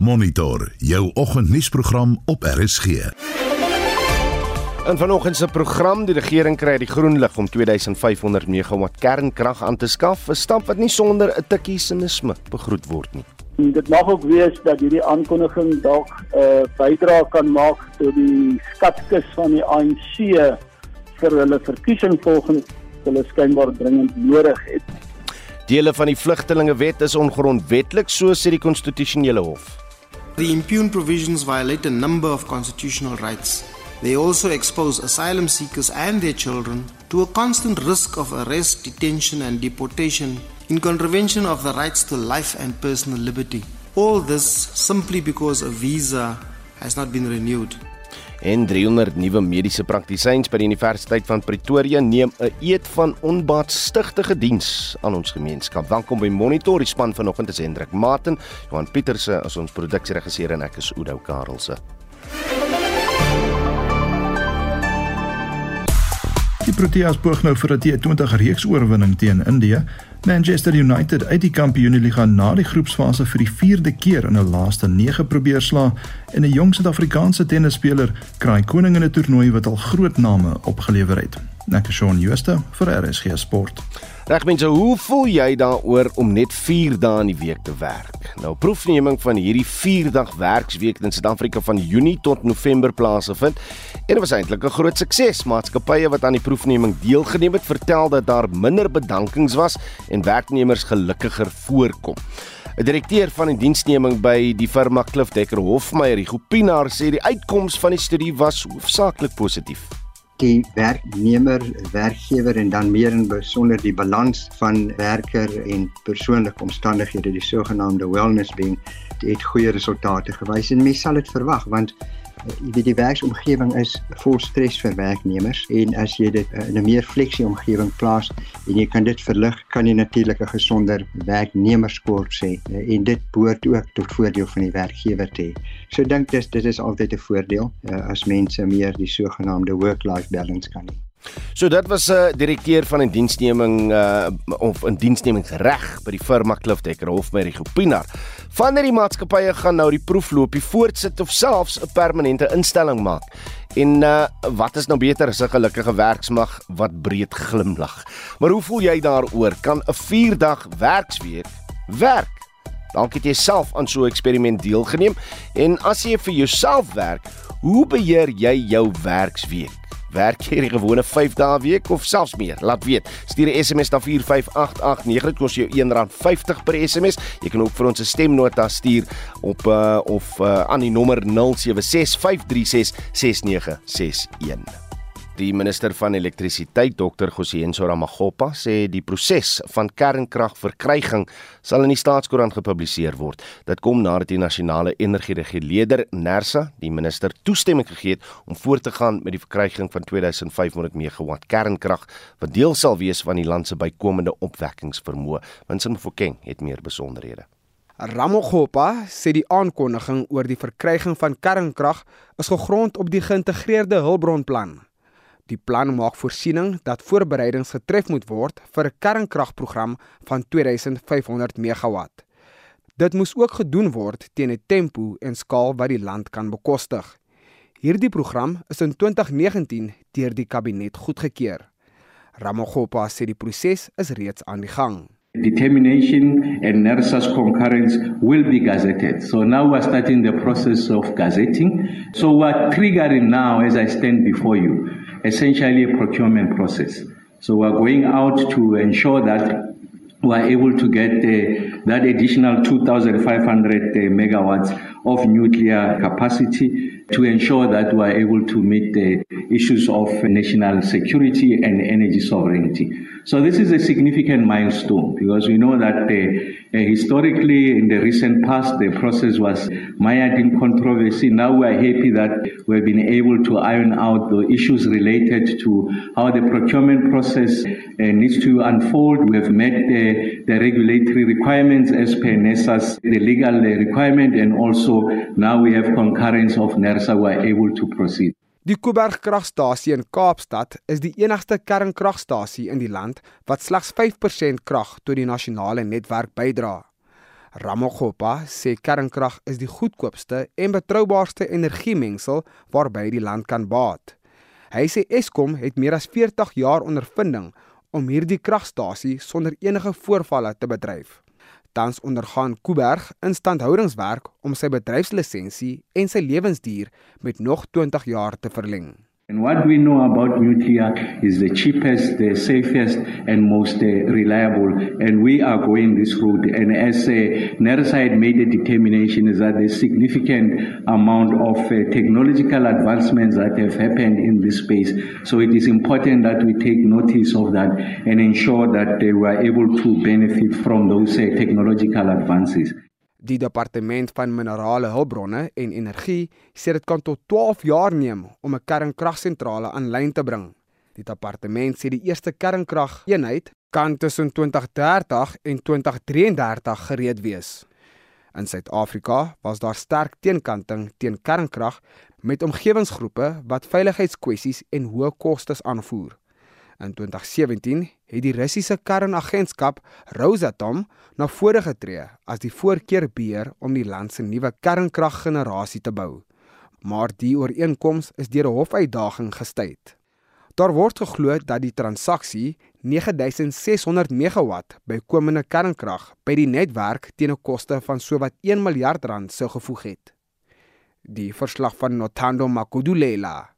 Monitor jou oggendnuusprogram op RSG. In vanoggend se program die regering kry die groen lig om 2500 megawatt kernkrag aan te skaf, 'n stap wat nie sonder 'n tikkie sinisme begroet word nie. Dit mag ook wees dat hierdie aankondiging dalk 'n uh, bydrae kan maak tot die skatkis van die ANC vir hulle verkiesing volgende hulle skynbaar dringend nodig het. Dele van die vlugtelingewet is ongrondwettig, so sê die konstitusionele hof. The impugned provisions violate a number of constitutional rights. They also expose asylum seekers and their children to a constant risk of arrest, detention, and deportation in contravention of the rights to life and personal liberty. All this simply because a visa has not been renewed. En 300 nuwe mediese praktisyns by die Universiteit van Pretoria neem 'n eed van onbaatstigtige diens aan ons gemeenskap. Welkom by Monitor, die span vanoggend is Hendrik Maten, Johan Pieterse as ons produksieregisseur en ek is Oudo Karelse. Die Proteas poog nou vir 'n T20 reeks oorwinning teen Indië. Manchester United uit die Kampioenligga na die groepsfase vir die 4de keer in 'n laaste 9 probeer sla en 'n jong Suid-Afrikaanse tennisspeler kraai koning in 'n toernooi wat al groot name opgelewer het. Ek is Shaun Schuster vir RSG Sport. Reg mense, hoe voel jy daaroor om net 4 dae in die week te werk? Nou, proefneming van hierdie 4-dag werksweek in Suid-Afrika van Junie tot November plaasgevind en dit was eintlik 'n groot sukses. Maatskappye wat aan die proefneming deelgeneem het, vertel dat daar minder bedankings was en werknemers gelukkiger voorkom. 'n Direkteur van die diensneming by die firma Cliff Decker Hofmeyer, Rigo Pinaar, sê die uitkoms van die studie was hoofsaaklik positief die werknemer, werkgewer en dan meer in besonder die balans van werker en persoonlike omstandighede, die sogenaamde wellness being, het goeie resultate gewys. En mense sal dit verwag want die die werksomgewing is vol stres vir werknemers en as jy dit in 'n meer fleksie omgewing plaas en jy kan dit verlig kan jy natuurlik 'n gesonder werknemerskoor sê en dit behoort ook tot voordeel van die werkgewer te hê. So dink dis dit is altyd 'n voordeel as mense meer die sogenaamde work-life balance kan hê. So dit was 'n uh, direkteur van 'n diensneming uh, of 'n diensnemingsreg by die firma Cliff Decker Hofmeyer Gopinaar. Van hierdie maatskappye gaan nou die proefloopie voortsit of selfs 'n permanente instelling maak. En uh, wat is nou beter as 'n gelukkige werksmag wat breed glimlag? Maar hoe voel jy daaroor? Kan 'n 4-dag werksweek werk? Dalk het jy self aan so 'n eksperiment deelgeneem en as jy vir jouself werk, hoe beheer jy jou werksweek? Werk jy die gewone 5 dae week of selfs meer? Laat weet. Stuur 'n SMS na 45889. Dit kos jou R1.50 per SMS. Jy kan ook vir ons 'n stemnota stuur op uh, of uh, aan die nommer 0765366961. Die minister van elektrisiteit, Dr. Gosienso Ramagopa, sê die proses van kernkragverkryging sal in die staatskoerant gepubliseer word. Dit kom nadat die nasionale energiereguleerder NERSA die minister toestemming gegee het om voort te gaan met die verkryging van 2500 megawatt kernkrag wat deel sal wees van die land se bykomende opwekkingsvermoë. Winsin Mofokeng het meer besonderhede. Ramogopa sê die aankondiging oor die verkryging van kernkrag is gegrond op die geïntegreerde hulpbronplan. Die plan maak voorsiening dat voorbereidings getref moet word vir 'n kernkragprogram van 2500 megawatt. Dit moes ook gedoen word teen 'n tempo en skaal wat die land kan bekostig. Hierdie program is in 2019 deur die kabinet goedgekeur. Ramokgopa sê die proses is reeds aan die gang. Determination and NERSA's concurrence will be gazetted. So now we're starting the process of gazetting. So we're triggering now as I stand before you essentially a procurement process. So we're going out to ensure that we're able to get uh, that additional 2,500 uh, megawatts of nuclear capacity to ensure that we're able to meet the issues of national security and energy sovereignty. So this is a significant milestone because we know that uh, uh, historically, in the recent past, the process was mired in controversy. Now we are happy that we've been able to iron out the issues related to how the procurement process uh, needs to unfold. We have met the, the regulatory requirements as per NESA's the legal requirement, and also now we have concurrence of NERSA. We are able to proceed. Die Kuiberg kragstasie in Kaapstad is die enigste kernkragstasie in die land wat slegs 5% krag tot die nasionale netwerk bydra. Ramogopa sê kernkrag is die goedkoopste en betroubaarste energiemengsel waarby die land kan baat. Hy sê Eskom het meer as 40 jaar ondervinding om hierdie kragstasie sonder enige voorvalle te bedryf. Tans ondergaan Kuiberg instandhoudingswerk om sy bedryfslisensie en sy lewensduur met nog 20 jaar te verleng. And what we know about nuclear is the cheapest, the safest, and most uh, reliable. And we are going this route. And as uh, NERSA made a determination, is that there's significant amount of uh, technological advancements that have happened in this space. So it is important that we take notice of that and ensure that uh, we are able to benefit from those uh, technological advances. Die departement van minerale hulpbronne en energie sê dit kan tot 12 jaar neem om 'n kernkragsentrale aanlyn te bring. Die departement sê die eerste kernkrageenheid kan tussen 2030 en 2033 gereed wees. In Suid-Afrika was daar sterk teenkanting teen kernkrag met omgewingsgroepe wat veiligheidskwessies en hoë kostes aanvoer. In 2017 het die Russiese kernagentskap Rosatom na vore getree as die voorkeurbeheer om die land se nuwe kernkraggenerasie te bou. Maar die ooreenkoms is deur 'n hofuitdaging gestuit. Daar word geglo dat die transaksie 9600 megawatt bykomende kernkrag by die netwerk teen 'n koste van sowat 1 miljard rand sou gevoeg het. Die verslag van Notando Makudulela.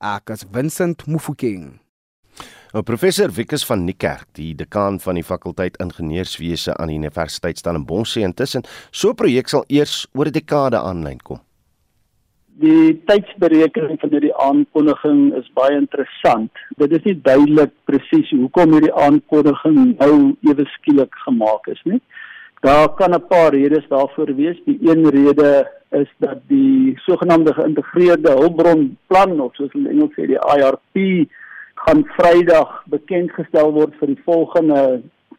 Ek is Vincent Mufokeng. Nou professor Wikus van Niekerk, die dekaan van die fakulteit ingenieurswese aan die Universiteit Stellenbosch sê intussen so 'n projek sal eers oor 'n dekade aanlyn kom. Die tydsberekening van hierdie aankondiging is baie interessant. Dit is nie duidelik presies hoekom hierdie aankondiging nou ewe skielik gemaak is nie. Daar kan 'n paar redes daarvoor wees. Die een rede is dat die sogenaamde geïntegreerde hulpbronplan of soos in Engels sê die IRP gaan Vrydag bekend gestel word vir die volgende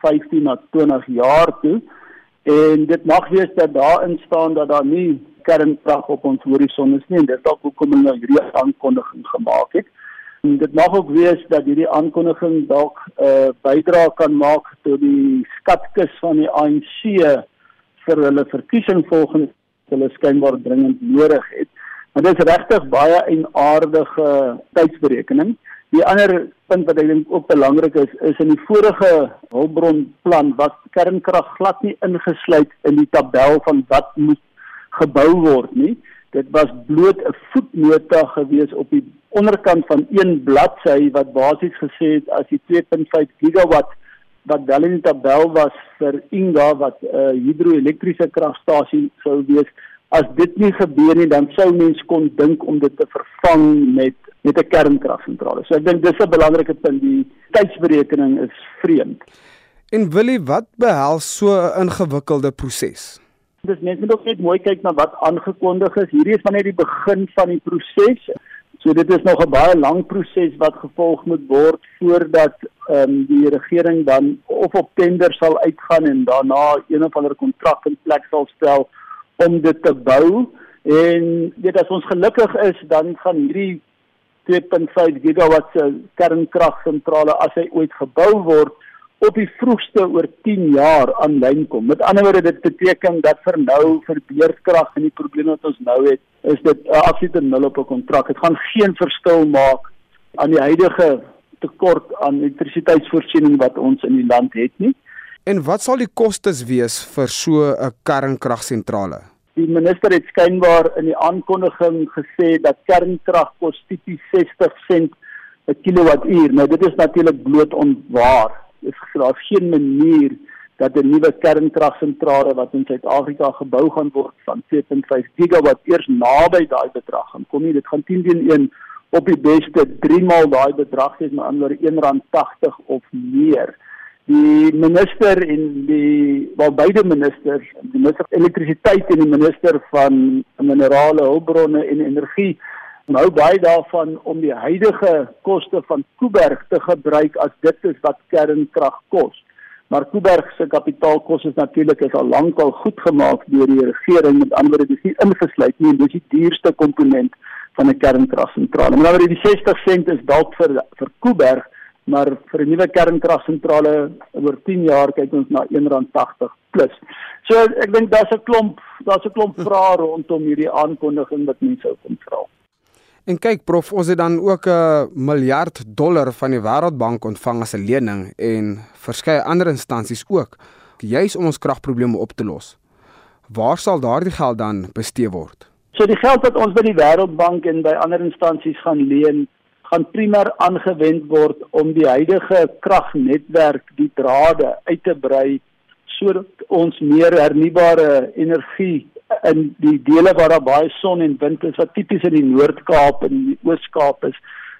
15 na 20 jaar toe. En dit mag wees dat daarin staan dat daar nie kernkrag op ons horison is nie en dit dalk hoekom hulle nou hierdie aankondiging gemaak het. En dit mag ook wees dat hierdie aankondiging dalk 'n uh, bydrae kan maak tot die skatkis van die ANC vir hulle verkiesing volgende hulle skynbaar dringend nodig het. Maar dit is regtig baie 'n aardige tydsberekening. Die ander punt wat ek dink ook belangrik is, is in die vorige hulpbronplan was kernkrag glad nie ingesluit in die tabel van wat moet gebou word nie. Dit was bloot 'n voetnota gewees op die onderkant van een bladsy wat basies gesê het as die 2.5 gigawatt wat wel in die tabel was vir Inga wat 'n uh, hidroelektriese kragstasie sou wees, as dit nie gebeur nie, dan sou mens kon dink om dit te vervang met met 'n kernkragsentrale. So ek dink dis 'n belangrike punt. Die tydsberekening is vreemd. En Willie, wat behels so 'n ingewikkelde proses? Dis net moet ook net mooi kyk na wat aangekondig is. Hierdie is maar net die begin van die proses. So dit is nog 'n baie lang proses wat gevolg moet word voordat ehm um, die regering dan of op tender sal uitgaan en daarna een of ander kontrak in plek sal stel om dit te bou. En weet as ons gelukkig is, dan gaan hierdie 2.5 gigawatt se kernkragsentrale as hy ooit gebou word op die vroegste oor 10 jaar aanlyn kom. Met ander woorde dit beteken dat vir nou vir beurtkrag en die probleme wat ons nou het, is dit 'n absolute nul op 'n kontrak. Dit gaan geen verskil maak aan die huidige tekort aan elektrisiteitsvoorsiening wat ons in die land het nie. En wat sal die kostes wees vir so 'n kernkragsentrale? Die minister het skynbaar in die aankondiging gesê dat kernkrag kos tipies 60 sent per kilowattuur. Nou dit is natuurlik bloot onwaar. Dit is daar geen manier dat 'n nuwe kernkragsentrale wat in Suid-Afrika gebou gaan word van 7.5 gigawatt eers naby daai bedrag gaan kom nie. Dit gaan 10 teen 1 op die beste 3 maal daai bedrag hê, met ander woorde R1.80 of meer die minister en die wel beide ministers, die minister van elektrisiteit en die minister van minerale hulpbronne en energie nou baie daarvan om die huidige koste van Kuiberg te gebruik as dit is wat kernkrag kos. Maar Kuiberg se kapitaalkoste is natuurlik is al lank al goed gemaak deur die regering met ander dis nie ingesluit nie en dis die duurste komponent van 'n kernkragsentrale. Maar nou die 60 sent is dalk vir vir Kuiberg maar vir 'n nuwe kernkragsentrale oor 10 jaar kyk ons na R1.80 plus. So ek dink daar's 'n klomp daar's 'n klomp vrae rondom hierdie aankondiging wat mense sou kom vra. En kyk prof, ons het dan ook 'n miljard dollar van die Wêreldbank ontvang as 'n lening en verskeie ander instansies ook, juis om ons kragprobleme op te los. Waar sal daardie geld dan bestee word? So die geld wat ons by die Wêreldbank en by ander instansies gaan leen, gaan primêr aangewend word om die huidige kragnetwerk, die drade uit te brei sodat ons meer hernubare energie in die dele waar daar baie son en wind is wat tipies in die Noord-Kaap en die Oos-Kaap is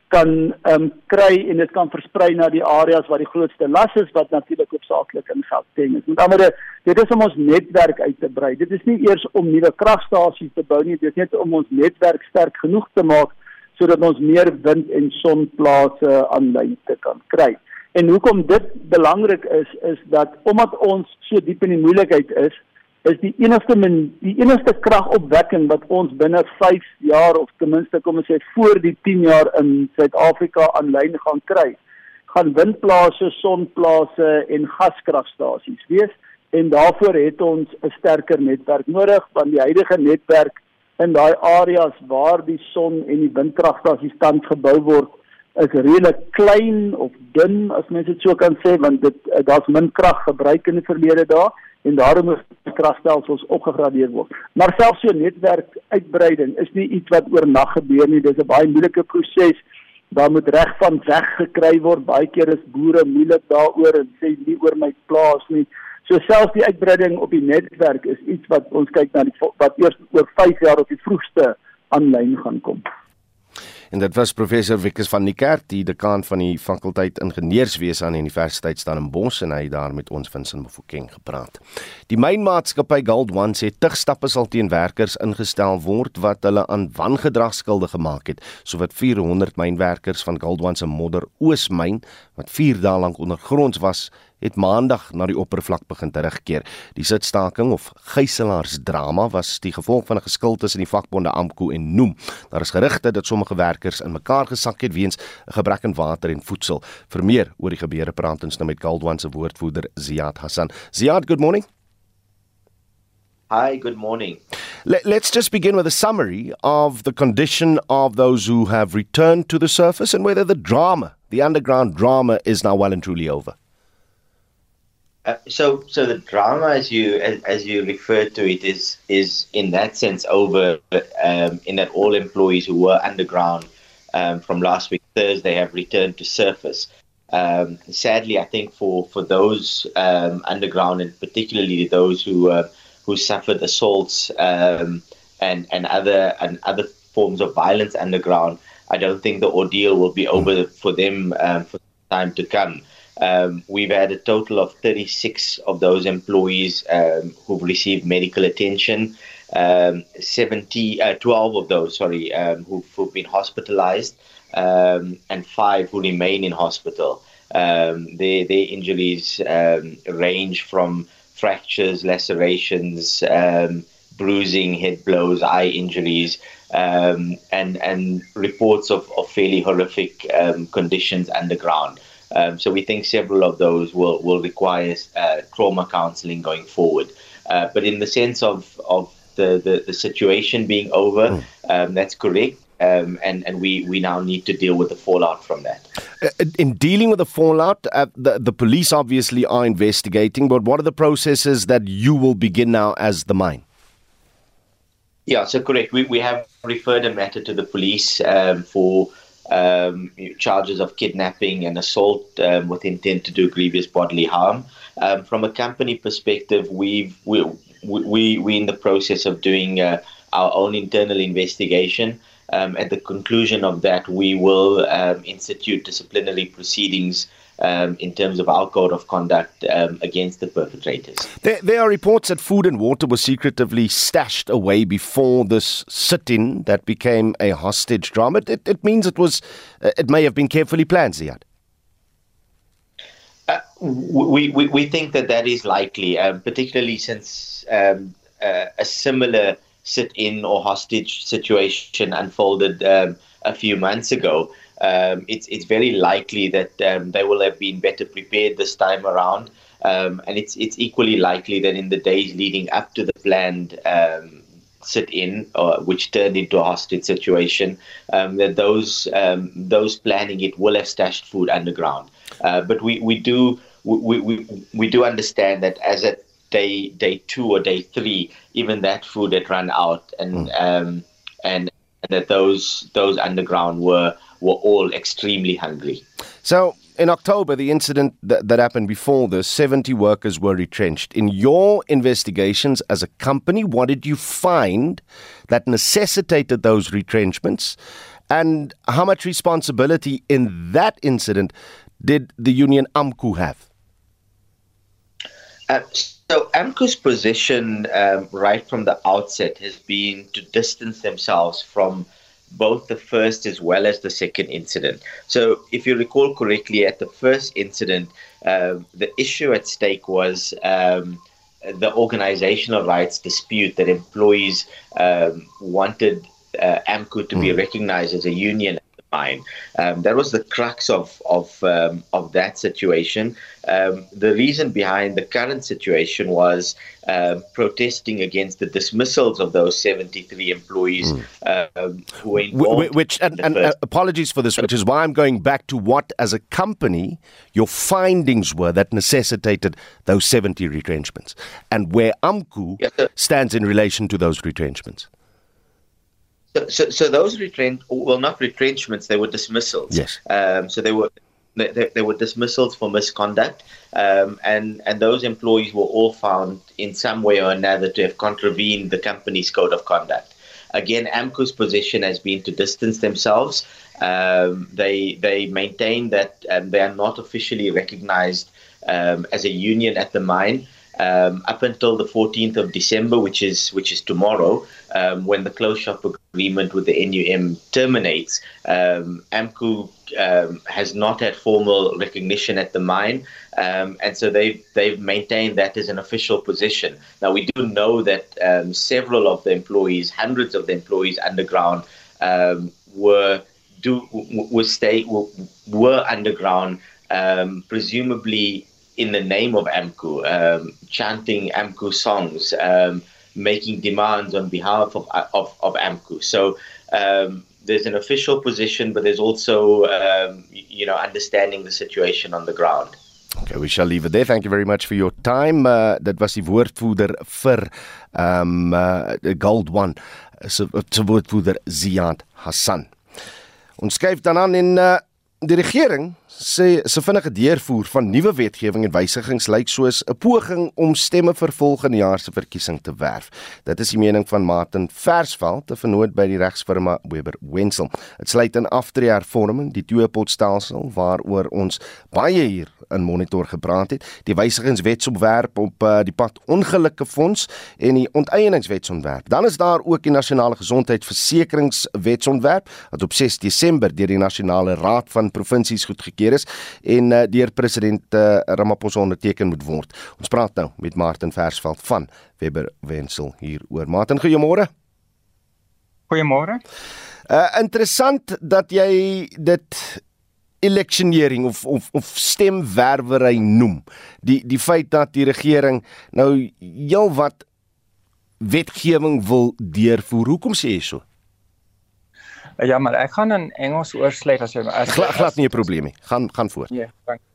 kan ehm um, kry en dit kan versprei na die areas waar die grootste las is wat natuurlik hoofsaaklik in Gauteng is. Met ander dit is om ons netwerk uit te brei. Dit is nie eers om nuwe kragstasies te bou nie, dit is net om ons netwerk sterk genoeg te maak sodat ons meer wind en sonplase aanlyn te kan kry. En hoekom dit belangrik is is dat omdat ons so diep in die moeilikheid is, is die enigste min, die enigste kragopwekking wat ons binne 5 jaar of ten minste kom ons sê voor die 10 jaar in Suid-Afrika aanlyn gaan kry, gaan windplase, sonplase en gaskragstasies wees en daarvoor het ons 'n sterker netwerk nodig want die huidige netwerk in daai areas waar die son en die windkragstasies tans gebou word is redelik klein of dun as mens dit so kan sê want dit daar's min krag gebruik in die verlede daar en daarom moet kragstelsels opgegradeer word. Maar selfs so netwerk uitbreiding is nie iets wat oornag gebeur nie. Dis 'n baie moeilike proses. Daar moet reg van weg gekry word. Baie keer is boere moeilik daaroor en sê nie oor my plaas nie. So selfs die uitbreiding op die netwerk is iets wat ons kyk na die wat eers oor 5 jaar op die vroegste aanlyn gaan kom. En dit was professor Wikus van die Kerk, die dekaan van die fakulteit ingenieurswese aan die Universiteit Stellenbosch en hy het daar met ons Vincent Mofokeng gepraat. Die mynmaatskappy Gold One sê tig stappe sal teen werkers ingestel word wat hulle aan wangedrag skuldig gemaak het. Sowat 400 mynwerkers van Gold One se Modder Oosmyn wat 4 dae lank ondergronds was, het maandag na die oppervlak begin terugkeer. Die sitstaking of gijselaarsdrama was die gevolg van 'n geskil tussen die vakbonde AMKU en Noem. Daar is gerugte dat sommige werkers in mekaar gesak het weens 'n gebrek aan water en voedsel. Vir meer oor die gebeure praat ons nou met Goldwan se woordvoerder Ziad Hassan. Ziad, good morning. Hi, good morning. Let's just begin with a summary of the condition of those who have returned to the surface and whether the drama, the underground drama, is now well and truly over. Uh, so, so the drama, as you as, as, you referred to it, is is in that sense over. Um, in that all employees who were underground um, from last week Thursday have returned to surface. Um, sadly, I think for for those um, underground, and particularly those who uh, who suffered assaults um, and and other and other forms of violence underground, I don't think the ordeal will be over for them um, for time to come. Um, we've had a total of 36 of those employees um, who've received medical attention. Um, 70, uh, 12 of those, sorry, um, who've, who've, been hospitalized, um, and five who remain in hospital. Um, their, their injuries range from fractures, lacerations, bruising, head blows, eye injuries, and and reports of, of fairly horrific conditions underground. Um, so we think several of those will, will require uh, trauma counseling going forward. Uh, but in the sense of, of the, the, the situation being over, mm. um, that's correct. Um, and and we, we now need to deal with the fallout from that. Uh, in dealing with the fallout, uh, the, the police obviously are investigating, but what are the processes that you will begin now as the mine? Yeah, so correct. We, we have referred a matter to the police um, for um, charges of kidnapping and assault um, with intent to do grievous bodily harm. Um, from a company perspective, we've we we we in the process of doing uh, our own internal investigation. Um, at the conclusion of that, we will um, institute disciplinary proceedings um, in terms of our code of conduct um, against the perpetrators. There, there, are reports that food and water was secretively stashed away before this sit-in that became a hostage drama. It, it means it was, uh, it may have been carefully planned, Ziad. Uh, we, we, we think that that is likely, um, particularly since um, uh, a similar sit-in or hostage situation unfolded um, a few months ago. Um, it's it's very likely that um, they will have been better prepared this time around. Um, and it's it's equally likely that in the days leading up to the planned um, sit-in, uh, which turned into a hostage situation, um, that those um, those planning it will have stashed food underground. Uh, but we we do we, we we do understand that as at day day two or day three, even that food had run out, and mm. um, and that those those underground were were all extremely hungry. So in October, the incident that, that happened before this, 70 workers were retrenched. In your investigations as a company, what did you find that necessitated those retrenchments? And how much responsibility in that incident did the union AMCU have? Uh, so AMCU's position um, right from the outset has been to distance themselves from both the first as well as the second incident. So, if you recall correctly, at the first incident, uh, the issue at stake was um, the organizational rights dispute that employees um, wanted uh, AMCU to mm. be hmm. recognized as a union mine. Um, that was the crux of of um, of that situation. Um, the reason behind the current situation was uh, protesting against the dismissals of those 73 employees mm. who were involved. Which and, and uh, apologies for this, which is why I'm going back to what, as a company, your findings were that necessitated those 70 retrenchments, and where AMCU yes, stands in relation to those retrenchments. So, so, so those retrench, well, not retrenchments, they were dismissals. Yes. Um, so they were they, they were dismissals for misconduct, um, and and those employees were all found in some way or another to have contravened the company's code of conduct. Again, AMCU's position has been to distance themselves. Um, they they maintain that um, they are not officially recognized um, as a union at the mine um, up until the 14th of December, which is which is tomorrow, um, when the close shop agreement with the NUM terminates. Um, AMCU um, has not had formal recognition at the mine, um, and so they've they've maintained that as an official position. Now we do know that um, several of the employees, hundreds of the employees underground, were do were stay were, were underground, presumably in the name of AMCU, um, chanting AMCU songs, um, making demands on behalf of, of, of AMCU. So um, there's an official position, but there's also, um, you know, understanding the situation on the ground. Okay, we shall leave it there. Thank you very much for your time. Uh, dit was die woordvoerder vir um uh, Gold One se so, woordvoerder Ziad Hassan. Ons skuif dan aan in uh, die regering sê se vinnige deurvoer van nuwe wetgewing en wysigings lyk soos 'n poging om stemme vir volgende jaar se verkiesing te werf. Dit is die mening van Martin Versveld, 'n vernoot by die regsfirma Weber Wenzel. Dit sluit in aftreehervorming, die tweepotstelsel waaroor ons baie hier in monitor gepraat het, die wysigingswetsontwerp op uh, die pad ongelukke fonds en die onteieningswetsontwerp. Dan is daar ook die nasionale gesondheidsversekeringswetsontwerp wat op 6 Desember deur die nasionale raad van provinsies goedgekeur gepubliseer is en uh, deur president uh, Ramaphosa onderteken moet word. Ons praat nou met Martin Versveld van Webber Wensel hier oor. Martin, goeiemôre. Goeiemôre. Uh interessant dat jy dit electioneering of of of stemwerwery noem. Die die feit dat die regering nou heelwat wetgewing wil deurvoer. Hoekom sê jy so? Ja, maar ek gaan in Engels oorsluit as jy as glad, glad nie 'n probleem nie. Gaan gaan voort. Ja, dankie.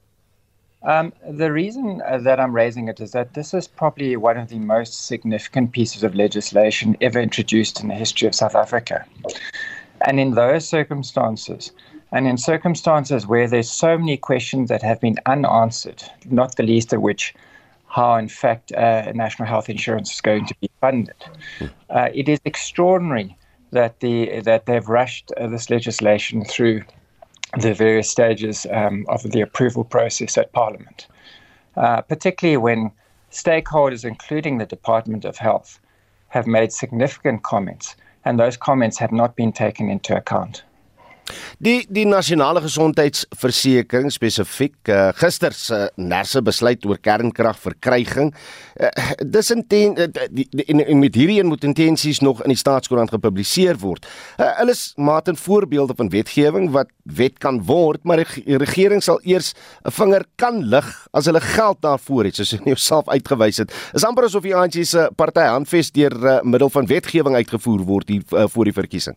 Um, the reason uh, that I'm raising it is that this is probably one of the most significant pieces of legislation ever introduced in the history of South Africa. And in those circumstances, and in circumstances where there's so many questions that have been unanswered, not the least of which how, in fact, uh, national health insurance is going to be funded, hmm. uh, it is extraordinary that the that they've rushed uh, this legislation through the various stages um, of the approval process at Parliament, uh, particularly when stakeholders, including the Department of Health, have made significant comments, and those comments have not been taken into account. Die die nasionale gesondheidsversekering spesifiek uh, gister se nerse besluit oor kernkragverkryging. Uh, dis inten uh, die, die, die, met hierdie een moet intensies nog in die staatskoerant gepubliseer word. Uh, hulle is maat en voorbeelde van wetgewing wat wet kan word, maar die regering sal eers 'n vinger kan lig as hulle geld daarvoor het, soos hy self uitgewys het. Is amper asof die ANC se party handves deur uh, middel van wetgewing uitgevoer word hier uh, voor die verkiesing.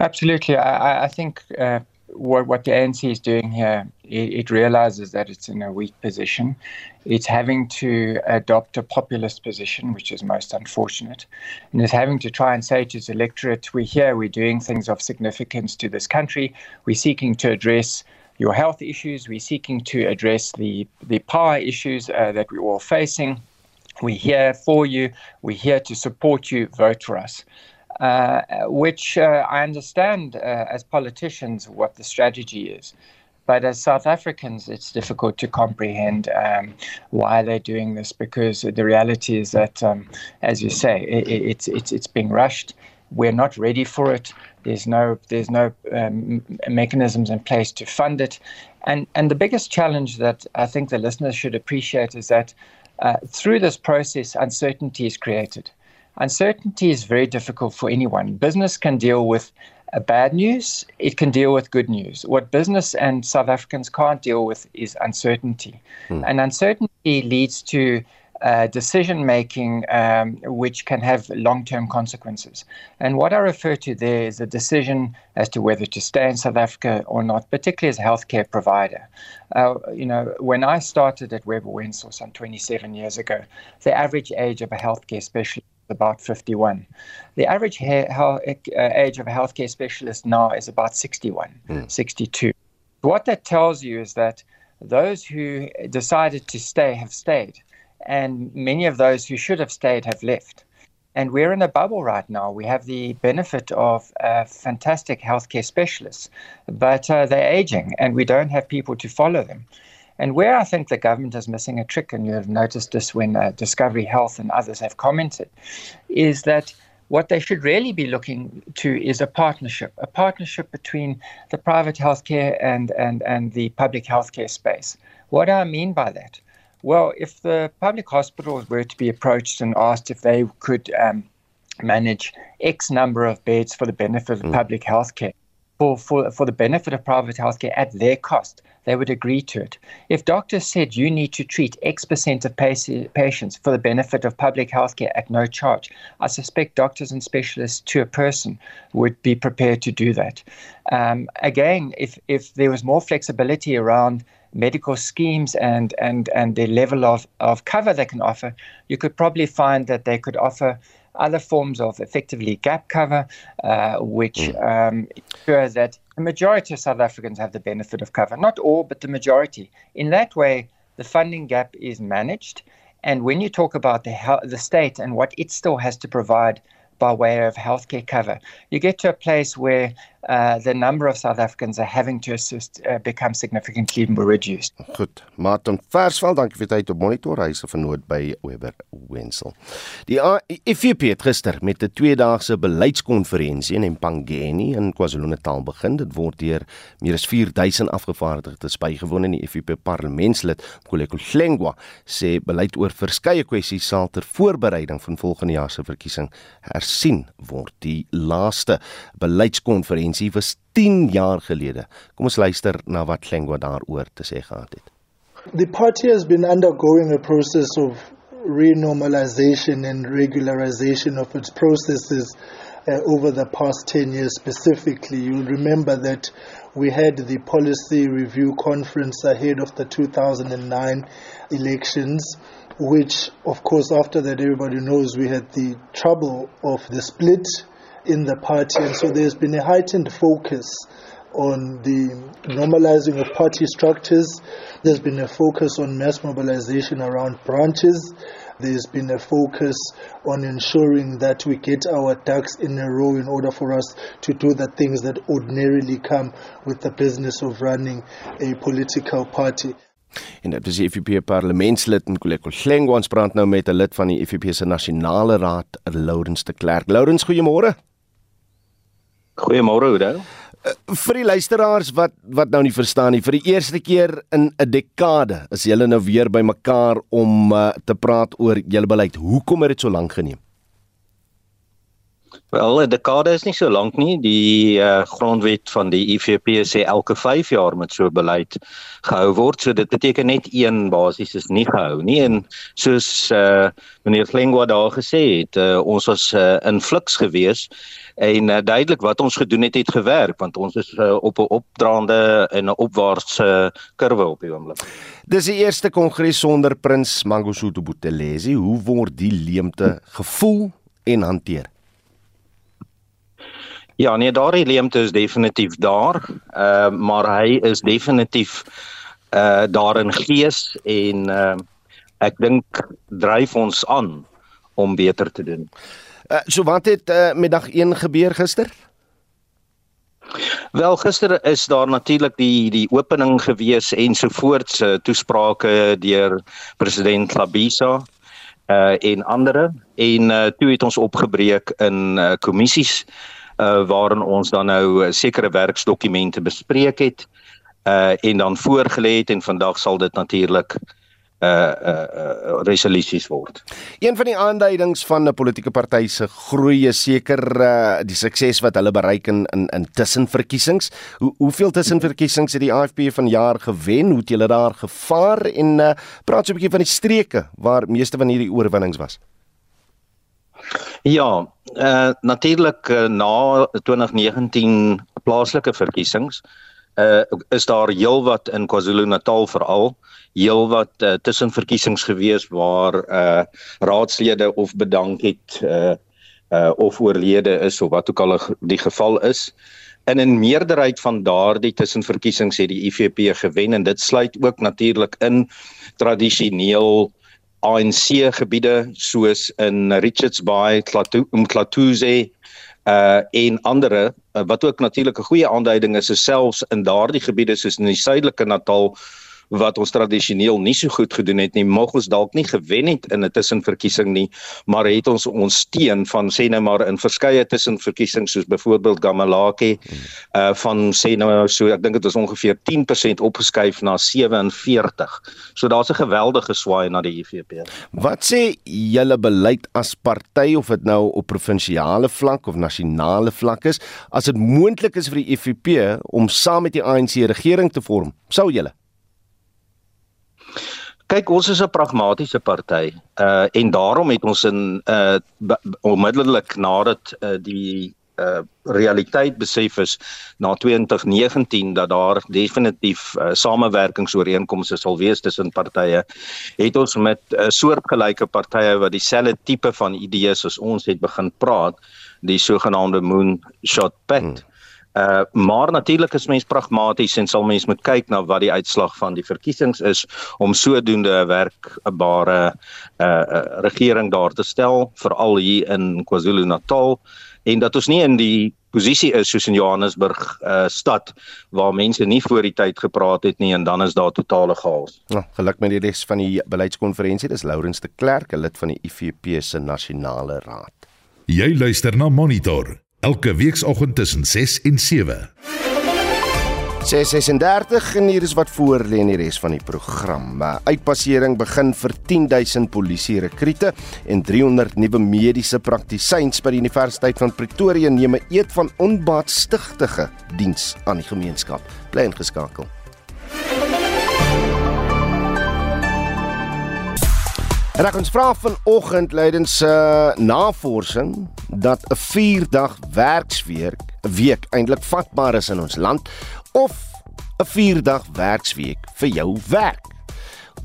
Absolutely. I, I think uh, what, what the ANC is doing here, it, it, realizes that it's in a weak position. It's having to adopt a populist position, which is most unfortunate. And it's having to try and say to its electorate, we're here, we're doing things of significance to this country, we're seeking to address your health issues, we're seeking to address the, the power issues uh, that we're all facing. We're here for you, we're here to support you, vote for us. Uh, which uh, I understand uh, as politicians what the strategy is. But as South Africans, it's difficult to comprehend um, why they're doing this because the reality is that, um, as you say, it, it's, it's, it's being rushed. We're not ready for it. There's no, there's no um, mechanisms in place to fund it. And, and the biggest challenge that I think the listeners should appreciate is that uh, through this process, uncertainty is created. Uncertainty is very difficult for anyone. Business can deal with uh, bad news, it can deal with good news. What business and South Africans can't deal with is uncertainty. Hmm. And uncertainty leads to uh, decision making um, which can have long term consequences. And what I refer to there is a decision as to whether to stay in South Africa or not, particularly as a healthcare provider. Uh, you know, when I started at Weber Wensel some 27 years ago, the average age of a healthcare specialist about 51. The average uh, age of a healthcare specialist now is about 61, mm. 62. What that tells you is that those who decided to stay have stayed, and many of those who should have stayed have left. And we're in a bubble right now. We have the benefit of uh, fantastic healthcare specialists, but uh, they're aging, and we don't have people to follow them. And where I think the government is missing a trick, and you have noticed this when uh, Discovery Health and others have commented, is that what they should really be looking to is a partnership, a partnership between the private healthcare and, and, and the public healthcare space. What do I mean by that? Well, if the public hospitals were to be approached and asked if they could um, manage X number of beds for the benefit of mm. public healthcare, for, for, for the benefit of private healthcare at their cost, they would agree to it. If doctors said you need to treat X percent of patients for the benefit of public healthcare at no charge, I suspect doctors and specialists to a person would be prepared to do that. Um, again, if, if there was more flexibility around medical schemes and, and, and the level of, of cover they can offer, you could probably find that they could offer other forms of effectively gap cover, uh, which mm. um, ensure that the majority of South Africans have the benefit of cover. Not all, but the majority. In that way, the funding gap is managed. And when you talk about the, the state and what it still has to provide by way of healthcare cover, you get to a place where uh, the number of South Africans are having to assist uh, become significantly reduced. Goed, Martin Versveld, dankie vir tyd op monitor. Hy is vernoot by Weber Wensel. Die IFP het gister met 'n tweedaagse beleidskonferensie in Empangeni in KwaZulu-Natal begin. Dit word deur meer as 4000 afgevaardigdes bygewoon in die IFP parlementslid Koleko Hlengwa sê beleid oor verskeie kwessies sal ter voorbereiding van volgende jaar se verkiesing hersien word. Die laaste beleidskonferensie was 10 jaar gelede. Kom ons luister na wat daaroor te sê gehad het. The party has been undergoing a process of renormalization and regularization of its processes uh, over the past 10 years specifically. You'll remember that we had the policy review conference ahead of the 2009 elections which of course after that everybody knows we had the trouble of the split in the party, and so there's been a heightened focus on the normalizing of party structures. There's been a focus on mass mobilization around branches. There's been a focus on ensuring that we get our ducks in a row in order for us to do the things that ordinarily come with the business of running a political party. En dit is die FVP parlementslid Nkoleko Hlengwa ons praat nou met 'n lid van die FVP se nasionale raad, Lourens de Klerk. Lourens, goeiemôre. Goeiemôre Oudo. vir die luisteraars wat wat nou nie verstaan nie, vir die eerste keer in 'n dekade is julle nou weer bymekaar om uh, te praat oor julle beleid. Hoekom het dit so lank geneem? Wel, 'n dekade is nie so lank nie. Die uh, grondwet van die IFP sê elke 5 jaar moet so beleid gehou word. So dit beteken net een basies is nie gehou nie. En soos uh, meneer Flengwa daar gesê het, uh, ons was uh, in fliks gewees en uh, duidelik wat ons gedoen het het gewerk want ons is uh, op 'n opdraande en 'n opwaartse uh, kurwe op die oomblik. Dis die eerste kongres sonder prins Mangosuthu Buthelezi. Hoe word die leemte gevoel en hanteer? Ja, nee, daardie leemte is definitief daar. Ehm uh, maar hy is definitief uh daar in gees en uh ek dink dryf ons aan om beter te doen. Uh, so wat het uh, met dag 1 gebeur gister? Wel gister is daar natuurlik die die opening gewees ensovoorts uh, toesprake deur president Labisa uh en ander en uh, toe het ons opgebreek in uh, kommissies uh waarin ons dan nou uh, sekere werksdokumente bespreek het uh en dan voorgelê het en vandag sal dit natuurlik uh uh, uh resolusies word. Een van die aanduidings van 'n politieke party se groei is seker uh die sukses wat hulle bereik in in, in tussenverkiesings. Hoe hoeveel tussenverkiesings het die AFP vanjaar gewen? Hoe het julle daar gevaar en uh praat so 'n bietjie van die streke waar meeste van hierdie oorwinnings was? Ja, uh natuurlik uh, na 2019 plaaslike verkiesings uh is daar heelwat in KwaZulu-Natal veral heelwat uh, tussenverkiesings gewees waar uh raadslede of bedank het uh uh of oorlede is of wat ook al die geval is. En in meerderheid van daardie tussenverkiesings het die IFP gewen en dit sluit ook natuurlik in tradisioneel ANC gebiede soos in Richards Bay, Mklathuze uh en ander uh, wat ook natuurlik 'n goeie aanduiding is, is selfs in daardie gebiede soos in die suidelike Natal wat ons tradisioneel nie so goed gedoen het nie, mag ons dalk nie gewen het in 'n tussenverkiesing nie, maar het ons ons steun van sê nou maar in verskeie tussenverkiesings soos byvoorbeeld Gamalaki uh van sê nou so ek dink dit was ongeveer 10% opgeskuif na 47. So daar's 'n geweldige swaai na die IFP. Wat sê julle beleid as party of dit nou op provinsiale vlak of nasionale vlak is, as dit moontlik is vir die IFP om saam met die ANC regering te vorm, sou julle Kyk, ons is 'n pragmatiese party. Uh en daarom het ons in uh onmiddellik nadat uh die uh realiteit besef is na 2019 dat daar definitief uh, samewerkingsooreenkomste sal wees tussen partye het ons met 'n uh, soortgelyke partye wat dieselfde tipe van idees as ons het begin praat die sogenaamde moonshot pact hmm. Uh maar natuurlik is mens pragmaties en sal mens moet kyk na wat die uitslag van die verkiesings is om sodoende 'n werkbare uh, uh regering daar te stel veral hier in KwaZulu-Natal en dat ons nie in die posisie is soos in Johannesburg uh stad waar mense nie voor die tyd gepraat het nie en dan is daar totale chaos. Ja, geluk met die res van die beleidskonferensie. Dis Lourens de Klerk, lid van die IFP se nasionale raad. Jy luister na Monitor elke weekoggend tussen 6 en 7. 636 en hier is wat voor lê in die res van die program. Uitpassering begin vir 10000 polisie rekrute en 300 nuwe mediese praktisyns by die Universiteit van Pretoria neem 'n eed van onbaatstigtige diens aan die gemeenskap. Bly ingeskakel. Reg ons vra vanoggend lydens uh, navorsing dat 'n 4-dag werksweek 'n week eintlik vatbaar is in ons land of 'n 4-dag werksweek vir jou werk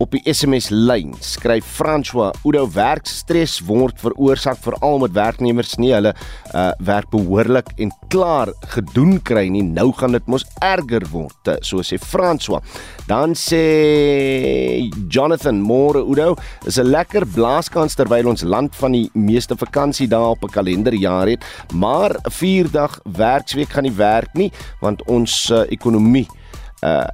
op die SMS lyn skryf François Oudo werkstres word veroorsaak veral met werknemers nie hulle uh, werk behoorlik en klaar gedoen kry nie. Nou gaan dit mos erger word so sê François. Dan sê Jonathan Moore Oudo is 'n lekker blaaskans terwyl ons land van die meeste vakansie dae op 'n kalenderjaar het. Maar 'n 4 dag werksweek gaan nie werk nie want ons uh, ekonomie uh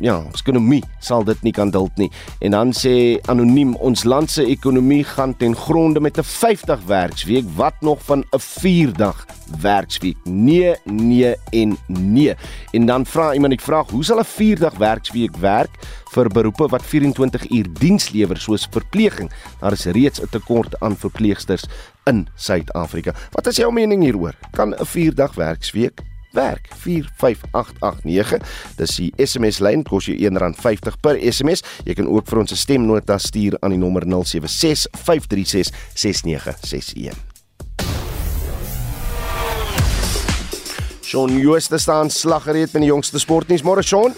ja, ons ekonomie sal dit nie kan duld nie. En dan sê anoniem ons land se ekonomie gaan ten gronde met 'n 50 werksweek, wat nog van 'n 4 dag werksweek. Nee, nee en nee. En dan vra iemand ek vra, hoe sal 'n 4 dag werksweek werk vir beroepe wat 24 uur diens lewer soos verpleging? Daar is reeds 'n tekort aan verpleegsters in Suid-Afrika. Wat is jou mening hieroor? Kan 'n 4 dag werksweek werk. 45889 dis die SMS lyn kos jou R1.50 per SMS jy kan ook vir ons 'n stemnota stuur aan die nommer 0765366961 Shaun Jooste staan slaggereed met die jongste sportnuus. Môre Shaun.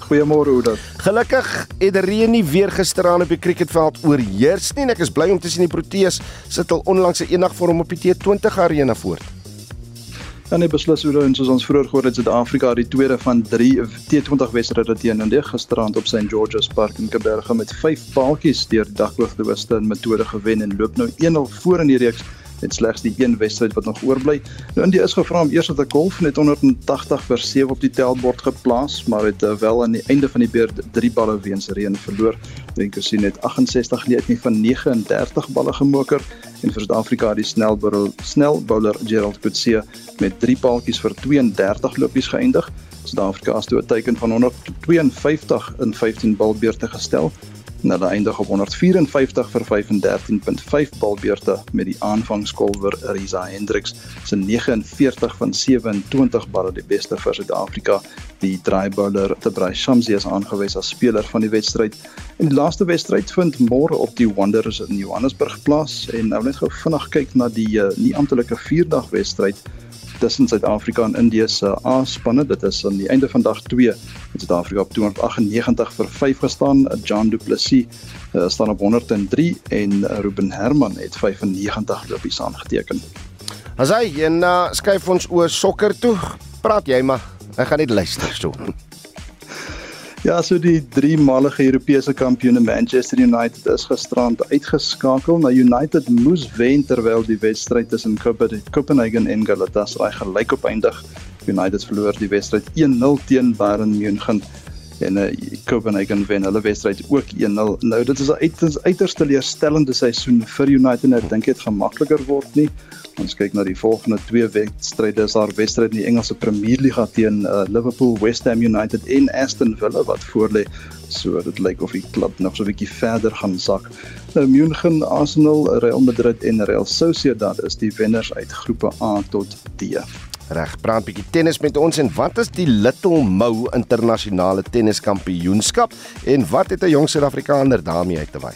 Goeiemôre dit Gelukkig het reën nie weer gisteraan op die cricketveld oorheers nie en ek is bly om te sien die Proteas sit al onlangs 'n eendag vorm op die T20 arena voort Dan het beslis hoe ons ons vroeër gehoor het Suid-Afrika die tweede van 3 T20 wedstryde teen Indië gisterand op St George's Park in Kaapberge met 5 paaltjies deur die daghoogte metode gewen en loop nou 1-0 voor in die reeks met slegs die een wedstryd wat nog oorbly. Nou India is gevra om eers te golf net 180 vir 7 op die tellbord geplaas, maar het uh, wel aan die einde van die beurt 3 balle weens reën verloor. Drinkers het 68 nie uit nie van 39 balle gemoker en vir Suid-Afrika die snel snel bowler Gerald Coetzee met 3 paaltjies vir 32 lopies geëindig. Suid-Afrika het 'n teiken van 152 in 15 balbeurte gestel na die eindig op 154 vir 513.5 balbeurte met die aanvangskolwer Risa Hendriks se 49 van 27 balle die beste vir Suid-Afrika. Die draaibouler Tebray Shamsi is aangewys as speler van die wedstryd. En die laaste wedstryd vind môre op die Wanderers in Johannesburg plaas en nou net gou vinnig kyk na die uh, nie amptelike 4-dag wedstryd tussen Suid-Afrika en Indië se A-spanne. Dit is aan die einde van dag 2 met Suid-Afrika op 298 vir 5 gestaan. John Du Plessis uh, staan op 103 en uh, Ruben Herman het 95 lopies aangeteken. As hy en uh, skuif ons oor sokker toe. Praat jy maar. Ek gaan net luister so. Ja, so die drie malige Europese kampioene Manchester United is gisterand uitgeskakel. Nou United moes wen terwyl die wedstryd tussen Copenhagen en Galatasaray gelyk op eindig. United verloor die wedstryd 1-0 teen Bayern München en uh, Copenhagen wen hulle wedstryd ook 1-0. Nou dit is 'n uiters uiters teleurstellende seisoen vir United. Ek dink dit gaan makliker word nie. Ons kyk na die volgende twee wedstryde. Is daar wedstryd in die Engelse Premier Liga teen uh, Liverpool, West Ham United en Aston Villa wat voorlê. So dit lyk of die klub nog so 'n bietjie verder gaan sak. Nou München, Arsenal, Real Madrid en Real Sociedad is die wenners uit groepe A tot D. Reg, praat bietjie tennis met ons en wat is die Little Mou internasionale tenniskampioenskap en wat het 'n jong Suid-Afrikaner daarmee uit te wy?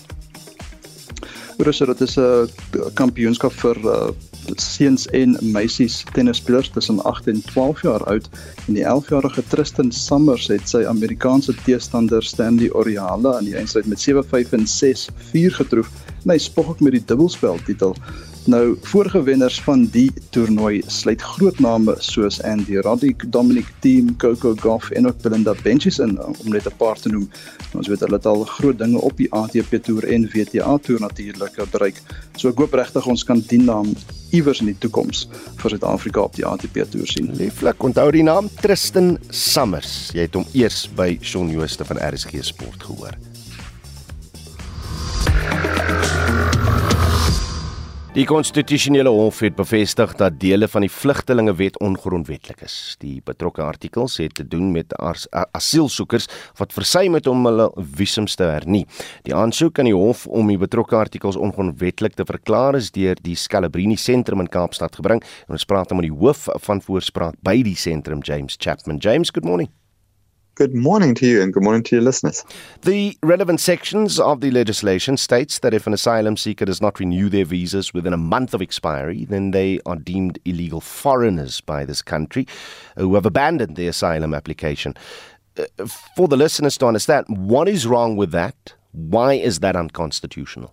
Russer, dit is 'n kampioenskap vir uh, seuns en meisies tennisspelers tussen 8 en 12 jaar oud en die 11-jarige Tristan Summers het sy Amerikaanse teestander Stanley Oriala aan die eindstryd met 7-5 en 6-4 getroof en hy spog ook met die dubbelspel titel. Nou vorige wenners van die toernooi sluit groot name soos Andy Roddick, Dominic Thiem, Coco Gauff en ook Belinda Bencic in om net 'n paar te noem. Ons weet hulle het al groot dinge op die ATP toer en WTA toer natuurlik bereik. So ek hoop regtig ons kan die naam iewers in die toekoms vir Suid-Afrika op die ATP toer sien. Lieflik, onthou die naam Tristan Summers. Jy het hom eers by Shaun Jooste van RSG Sport gehoor. Die konstitusionele hof het bevestig dat dele van die vlugtelingewet ongrondwettig is. Die betrokke artikels het te doen met as asielsoekers wat versuim het om hulle visums te hernie. Die aansoek aan die hof om die betrokke artikels ongrondwettig te verklaar is deur die Scalabrini sentrum in Kaapstad gebring. En ons praat met die hoof van voorspraak by die sentrum James Chapman. James, good morning. Good morning to you and good morning to your listeners. The relevant sections of the legislation states that if an asylum seeker does not renew their visas within a month of expiry, then they are deemed illegal foreigners by this country who have abandoned their asylum application. Uh, for the listeners to understand, what is wrong with that? Why is that unconstitutional?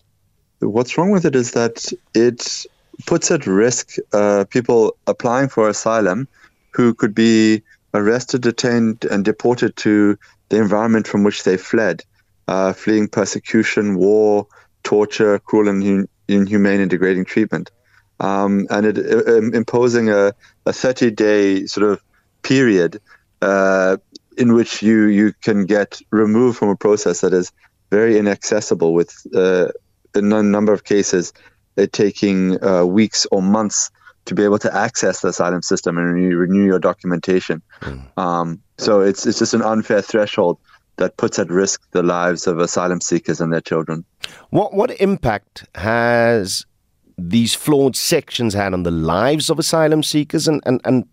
What's wrong with it is that it puts at risk uh, people applying for asylum who could be arrested, detained, and deported to the environment from which they fled, uh, fleeing persecution, war, torture, cruel and inhumane and degrading treatment. Um, and it, uh, imposing a, a 30 day sort of period uh, in which you you can get removed from a process that is very inaccessible with uh, a number of cases it taking uh, weeks or months to be able to access the asylum system and renew, renew your documentation. Mm. Um, so it's it's just an unfair threshold that puts at risk the lives of asylum seekers and their children. What what impact has these flawed sections had on the lives of asylum seekers and, and, and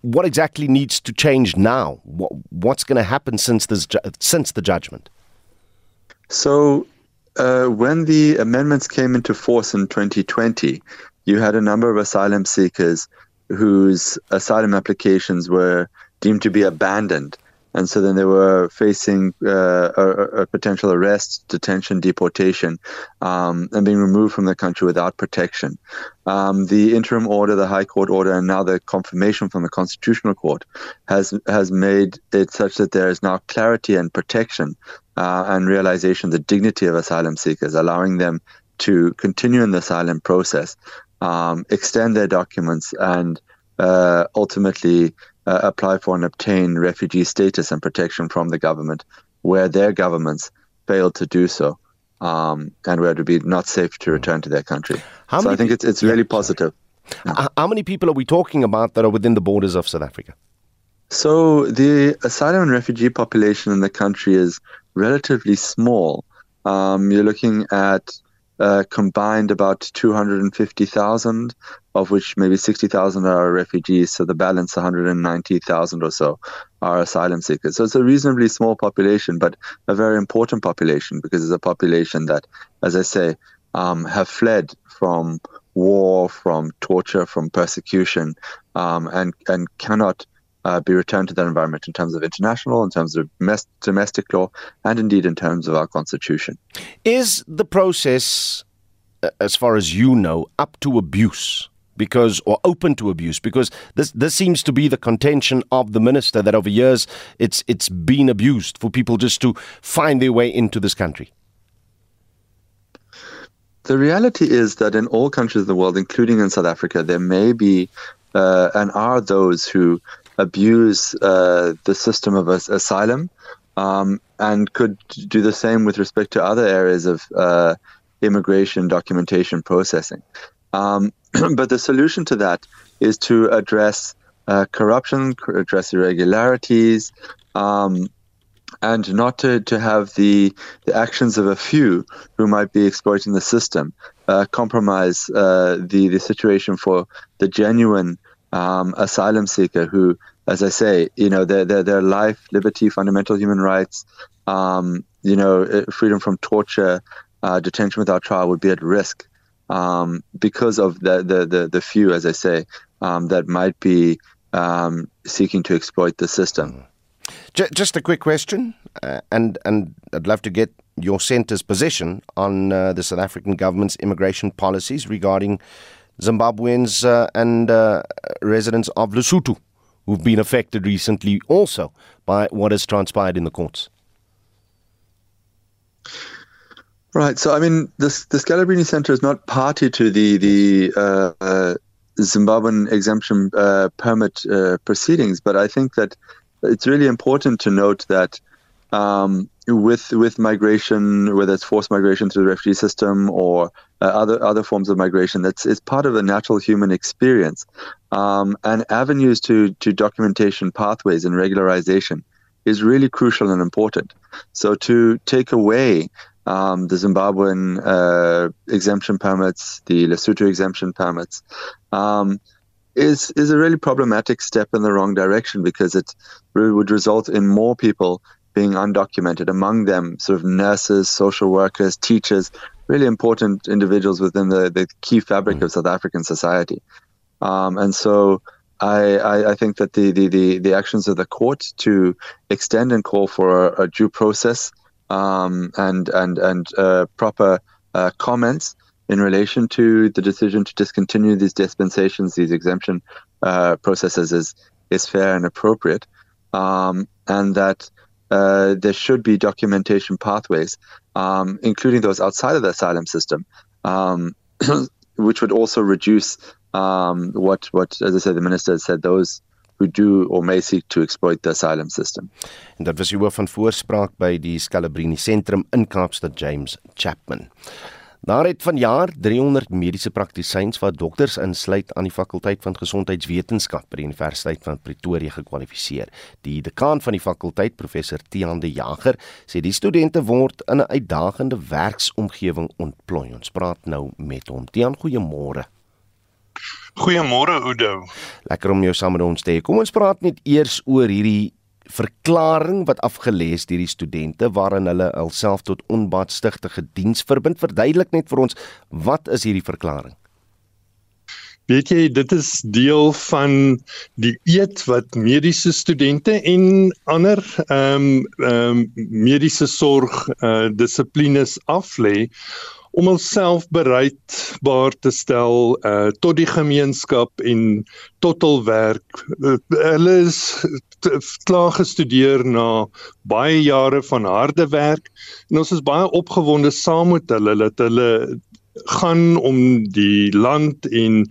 what exactly needs to change now? What, what's going to happen since this since the judgment? So, uh, when the amendments came into force in 2020, you had a number of asylum seekers whose asylum applications were deemed to be abandoned. And so then they were facing uh, a, a, potential arrest, detention, deportation, um, and being removed from the country without protection. Um, the interim order, the High Court order, and now the confirmation from the Constitutional Court has has made it such that there is now clarity and protection uh, and realization of the dignity of asylum seekers, allowing them to continue in the asylum process um, extend their documents, and uh, ultimately uh, apply for and obtain refugee status and protection from the government where their governments failed to do so. Um, and where it would be not safe to return to their country. How so I think it's it's really yeah, positive. Yeah. How many people are we talking about that are within the borders of South Africa? So the asylum and refugee population in the country is relatively small. Um, you're looking at uh, combined about 250,000, of which maybe 60,000 are refugees. So the balance, 190,000 or so, are asylum seekers. So it's a reasonably small population, but a very important population because it's a population that, as I say, um, have fled from war, from torture, from persecution, um, and and cannot uh, be returned to that environment in terms of international, in terms of domestic law, and indeed in terms of our constitution. Is the process, uh, as far as you know, up to abuse? Because or open to abuse, because this this seems to be the contention of the minister that over years it's it's been abused for people just to find their way into this country. The reality is that in all countries of the world, including in South Africa, there may be uh, and are those who abuse uh, the system of as- asylum um, and could do the same with respect to other areas of uh, immigration documentation processing. Um, but the solution to that is to address uh, corruption, address irregularities, um, and not to, to have the, the actions of a few who might be exploiting the system uh, compromise uh, the, the situation for the genuine um, asylum seeker who, as I say, you know, their their, their life, liberty, fundamental human rights, um, you know, uh, freedom from torture, uh, detention without trial would be at risk um, because of the, the, the the few, as I say, um, that might be um, seeking to exploit the system. Just a quick question, uh, and and I'd love to get your centre's position on uh, the South African government's immigration policies regarding Zimbabweans uh, and uh, residents of Lesotho who've been affected recently also by what has transpired in the courts. Right. So, I mean, this the Scalabrini Center is not party to the the uh, uh, Zimbabwean exemption uh, permit uh, proceedings, but I think that it's really important to note that um, with with migration, whether it's forced migration through the refugee system or uh, other other forms of migration, that's it's part of a natural human experience, um, and avenues to to documentation pathways and regularization is really crucial and important. So to take away um, the Zimbabwean uh, exemption permits, the Lesotho exemption permits, um, is is a really problematic step in the wrong direction because it would result in more people being undocumented, among them sort of nurses, social workers, teachers, really important individuals within the, the key fabric of South African society. Um, and so I, I, I, think that the, the, the, the, actions of the court to extend and call for a, a due process um, and, and, and uh, proper uh, comments in relation to the decision to discontinue these dispensations, these exemption uh, processes is, is fair and appropriate. Um, and that uh, there should be documentation pathways, um, including those outside of the asylum system, um, which would also reduce um, what, what, as I said, the minister said, those who do or may seek to exploit the asylum system. En dit was die hoof van voorspraak by die Scalabrini Sentrum in Kaapstad James Chapman. Daar het vanjaar 300 mediese praktisyns wat dokters insluit aan die fakulteit van gesondheidswetenskap by die Universiteit van Pretoria gekwalifiseer. Die dekaan van die fakulteit, professor Tiaan de Jager, sê die studente word in 'n uitdagende werksomgewing ontplooi. Ons praat nou met hom. Tiaan, goeiemôre. Goeiemôre Oudo. Lekker om jou saam met ons te hê. Kom ons praat net eers oor hierdie verklaring wat afgelees deur die studente waarin hulle alself tot onbaatstigtige diens verbind. Verduidelik net vir ons wat is hierdie verklaring? Weet jy, dit is deel van die eed wat mediese studente en ander ehm um, ehm um, mediese sorg eh uh, dissiplines aflê om homself bereidbaar te stel uh tot die gemeenskap en tot hul werk. Uh, hulle is klaar gestudeer na baie jare van harde werk en ons is baie opgewonde saam met hulle dat hulle gaan om die land en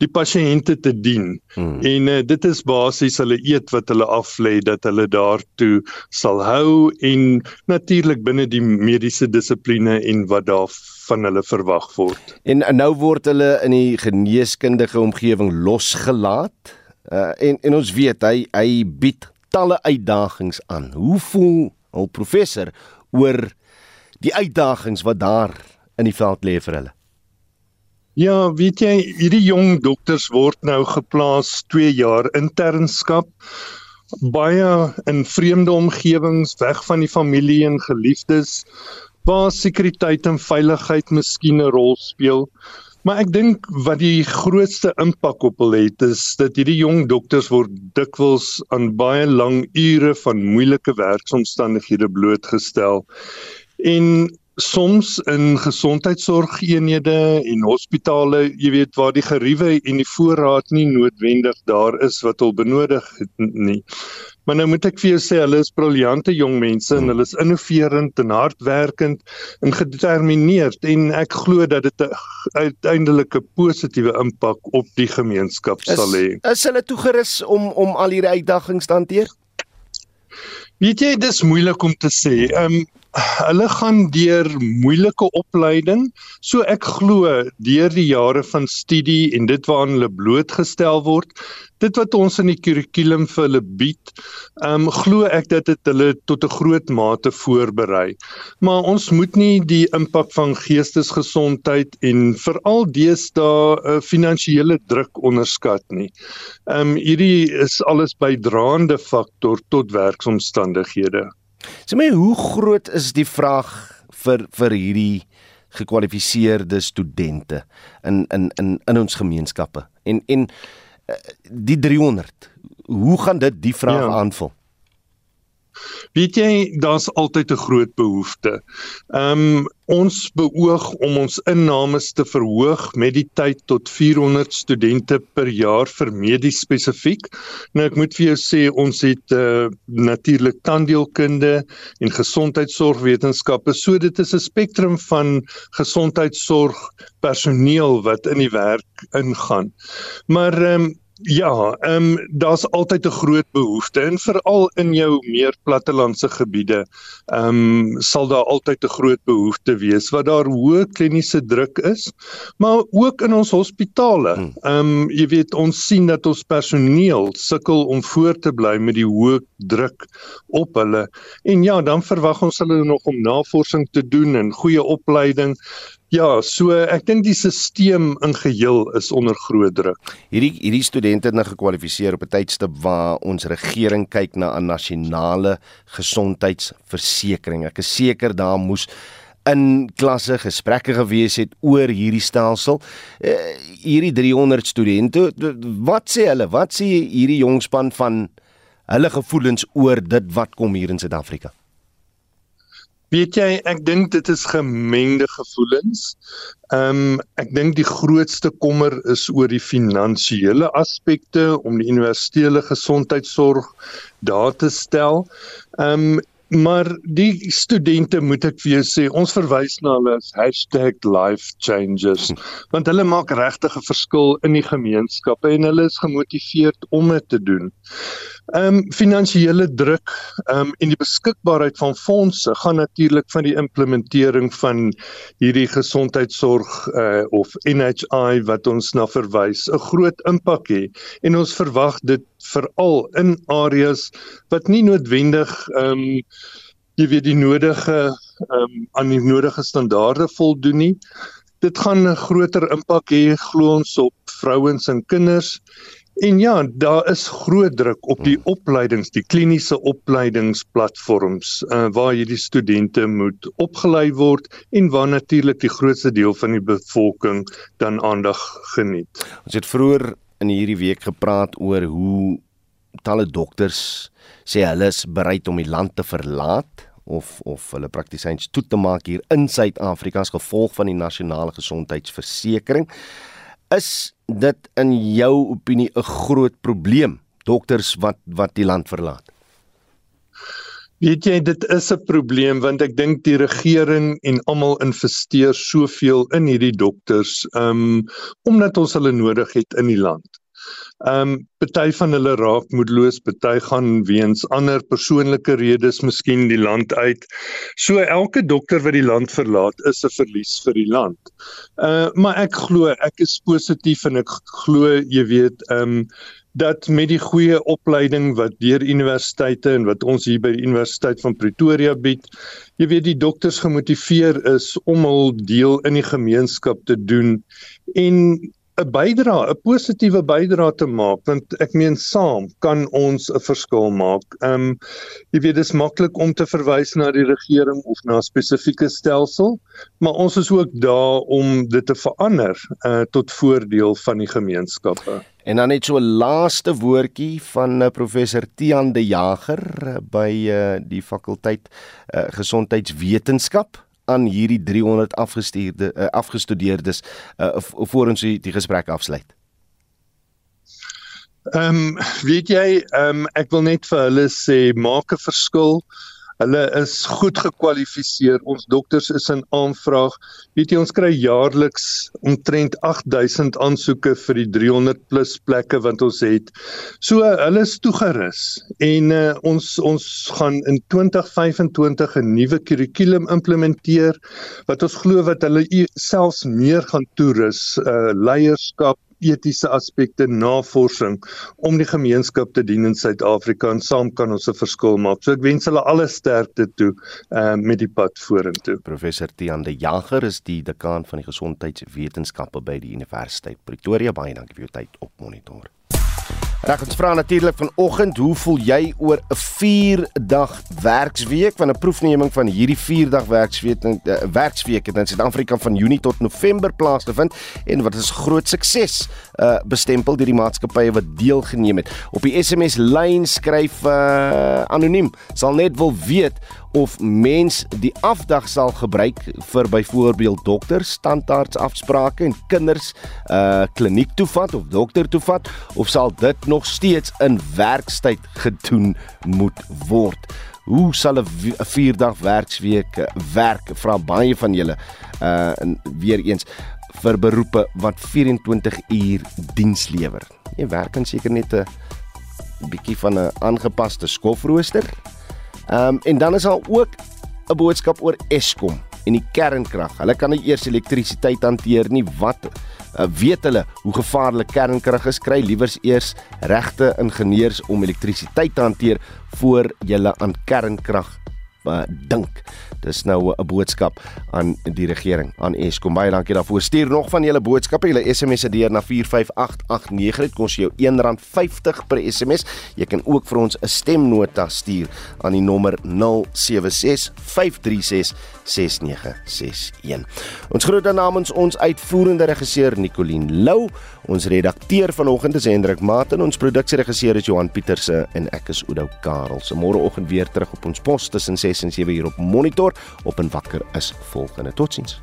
die pasiënte te dien. Hmm. En uh, dit is basies hulle eet wat hulle aflê dat hulle daartoe sal hou en natuurlik binne die mediese dissipline en wat daar van hulle verwag word. En nou word hulle in die geneeskundige omgewing losgelaat. Uh, en en ons weet hy hy bied talle uitdagings aan. Hoe voel hul professor oor die uitdagings wat daar in die veld lê vir hulle? Ja, weet jy, hierdie jong dokters word nou geplaas 2 jaar internskap baie in vreemde omgewings, weg van die familie en geliefdes, waar sekuriteit en veiligheid miskien 'n rol speel. Maar ek dink wat die grootste impak op hulle het is dat hierdie jong dokters word dikwels aan baie lang ure van moeilike werksomstandighede blootgestel. En soms in gesondheidsorgeenhede en hospitale, jy weet waar die geriewe en die voorraad nie noodwendig daar is wat hulle benodig nie. Maar nou moet ek vir jou sê hulle is briljante jong mense en hulle is innoverend en hardwerkend en gedetermineerd en ek glo dat dit 'n uiteindelike positiewe impak op die gemeenskap is, sal hê. Is hulle toegerus om om al hierdie uitdagings te hanteer? Weet jy, dis moeilik om te sê. Ehm um, hulle gaan deur moeilike opleiding. So ek glo deur die jare van studie en dit waaraan hulle blootgestel word, dit wat ons in die kurrikulum vir hulle bied, ehm um, glo ek dat dit hulle tot 'n groot mate voorberei. Maar ons moet nie die impak van geestesgesondheid en veral deesdae 'n uh, finansiële druk onderskat nie. Ehm um, hierdie is alles bydraende faktor tot werksomstandighede. Sê my hoe groot is die vraag vir vir hierdie gekwalifiseerde studente in in in in ons gemeenskappe en en eh, die 300 hoe gaan dit die vraag ja. aanvul Weet jy, daar's altyd 'n groot behoefte. Ehm um, ons beoog om ons innames te verhoog met die tyd tot 400 studente per jaar vir medies spesifiek. Nou ek moet vir jou sê ons het uh, natuurlik tandheelkunde en gesondheidsorgwetenskappe. So dit is 'n spektrum van gesondheidsorg personeel wat in die werk ingaan. Maar ehm um, Ja, ehm um, daar's altyd 'n groot behoefte en veral in jou meer plattelandse gebiede, ehm um, sal daar altyd 'n groot behoefte wees wat daar hoë kliniese druk is, maar ook in ons hospitale. Hmm. Ehm um, jy weet ons sien dat ons personeel sukkel om voort te bly met die hoë druk op hulle. En ja, dan verwag ons hulle nog om navorsing te doen en goeie opleiding. Ja, so ek dink die stelsel in geheel is onder groot druk. Hierdie hierdie studente het nou gekwalifiseer op 'n tydstip waar ons regering kyk na 'n nasionale gesondheidsversekering. Ek is seker daar moes in klasse gesprekke gewees het oor hierdie stelsel. Uh, hierdie 300 studente, wat sê hulle? Wat sê hierdie jong span van hulle gevoelens oor dit wat kom hier in Suid-Afrika? Weet jy, ek dink dit is gemengde gevoelens. Ehm um, ek dink die grootste kommer is oor die finansiële aspekte om die universele gesondheidsorg daar te stel. Ehm um, maar die studente moet ek vir jou sê, ons verwys na hulle as #lifechangers want hulle maak regtig 'n verskil in die gemeenskappe en hulle is gemotiveerd om dit te doen. Ehm um, finansiële druk ehm um, en die beskikbaarheid van fondse gaan natuurlik van die implementering van hierdie gesondheidsorg uh, of NHI wat ons na verwys 'n groot impak hê en ons verwag dit veral in areas wat nie noodwendig ehm um, jy weet die nodige ehm um, aan die nodige standaarde voldoen nie. Dit gaan 'n groter impak hê glo ons op vrouens en kinders. En ja, daar is groot druk op die opleidings, die kliniese opleidingsplatforms uh, waar hierdie studente moet opgelei word en waar natuurlik die grootste deel van die bevolking dan aandag geniet. Ons het vroeër in hierdie week gepraat oor hoe talle dokters sê hulle is bereid om die land te verlaat of of hulle praktisyns toe te maak hier in Suid-Afrika as gevolg van die nasionale gesondheidsversekering. Is dit in jou opinie 'n groot probleem dokters wat wat die land verlaat? Weet jy dit is 'n probleem want ek dink die regering en almal investeer soveel in hierdie dokters um omdat ons hulle nodig het in die land. Ehm um, party van hulle raak moedeloos, party gaan weens ander persoonlike redes miskien die land uit. So elke dokter wat die land verlaat is 'n verlies vir die land. Uh maar ek glo ek is positief en ek glo jy weet ehm um, dat met die goeie opleiding wat deur universiteite en wat ons hier by die Universiteit van Pretoria bied, jy weet die dokters gemotiveer is om hul deel in die gemeenskap te doen en 'n bydra, 'n positiewe bydra te maak want ek meen saam kan ons 'n verskil maak. Ehm um, jy weet dis maklik om te verwys na die regering of na 'n spesifieke stelsel, maar ons is ook daar om dit te verander uh, tot voordeel van die gemeenskappe. En dan net so 'n laaste woordjie van uh, professor Tian de Jager uh, by uh, die fakulteit uh, gesondheidswetenskap aan hierdie 300 afgestuurde uh, afgestudeerdes uh, voor ons die gesprek afsluit? Ehm um, weet jy, ehm um, ek wil net vir hulle sê maak 'n verskil. Hulle is goed gekwalifiseer. Ons dokters is in aanvraag. Weet jy ons kry jaarliks omtrent 8000 aansoeke vir die 300 plus plekke wat ons het. So hulle is toegerus en uh, ons ons gaan in 2025 'n nuwe kurrikulum implementeer wat ons glo wat hulle selfs meer gaan toerus, uh, leierskap etiese aspekte navorsing om die gemeenskap te dien in Suid-Afrika en saam kan ons 'n verskil maak. So ek wens hulle alle sterkte toe uh, met die pad vorentoe. Professor Tian de Jager is die dekaan van die gesondheidswetenskappe by die Universiteit Pretoria. Baie dankie vir jou tyd op monitor. Reg ons vra natuurlik vanoggend, hoe voel jy oor 'n 4 dag werksweek van 'n proefneming van hierdie 4 dag werksweek uh, werksweek in Suid-Afrika van Junie tot November plaas te vind en wat is groot sukses uh, bestempel deur die maatskappye wat deelgeneem het. Op die SMS lyn skryf uh, anoniem sal net wil weet of mens die afdag sal gebruik vir byvoorbeeld dokters, standaards afsprake en kinders uh kliniek toe vat of dokter toe vat of sal dit nog steeds in werkstyd gedoen moet word. Hoe sal 'n 4 dag werksweek uh, werk? Vra baie van julle uh en weer eens vir beroepe wat 24 uur diens lewer. Jy werk dan seker net 'n bietjie van 'n aangepaste skofrooster Ehm um, en dan is daar ook 'n boodskap oor Eskom en die kernkrag. Hulle kan nie eers elektrisiteit hanteer nie. Wat uh, weet hulle hoe gevaarlik kernkrag is? Kry liewers eers regte ingenieurs om elektrisiteit te hanteer voor jy aan kernkrag uh, dink. Dis nou 'n boodskap aan die regering, aan Eskom. Baie dankie daarvoor. Stuur nog van julle boodskappe, julle SMS'e deur na 45889. Dit kos jou R1.50 per SMS. Jy kan ook vir ons 'n stemnota stuur aan die nommer 0765366961. Ons groet dan namens ons uitvoerende regisseur Nicoline Lou, ons redakteur vanoggend is Hendrik Maat en ons produksieregisseur is Johan Pieterse en ek is Oudou Karel. Se môreoggend weer terug op ons pos tussen 6 en 7 hier op Monitor op en wakker is volgende. Totsiens.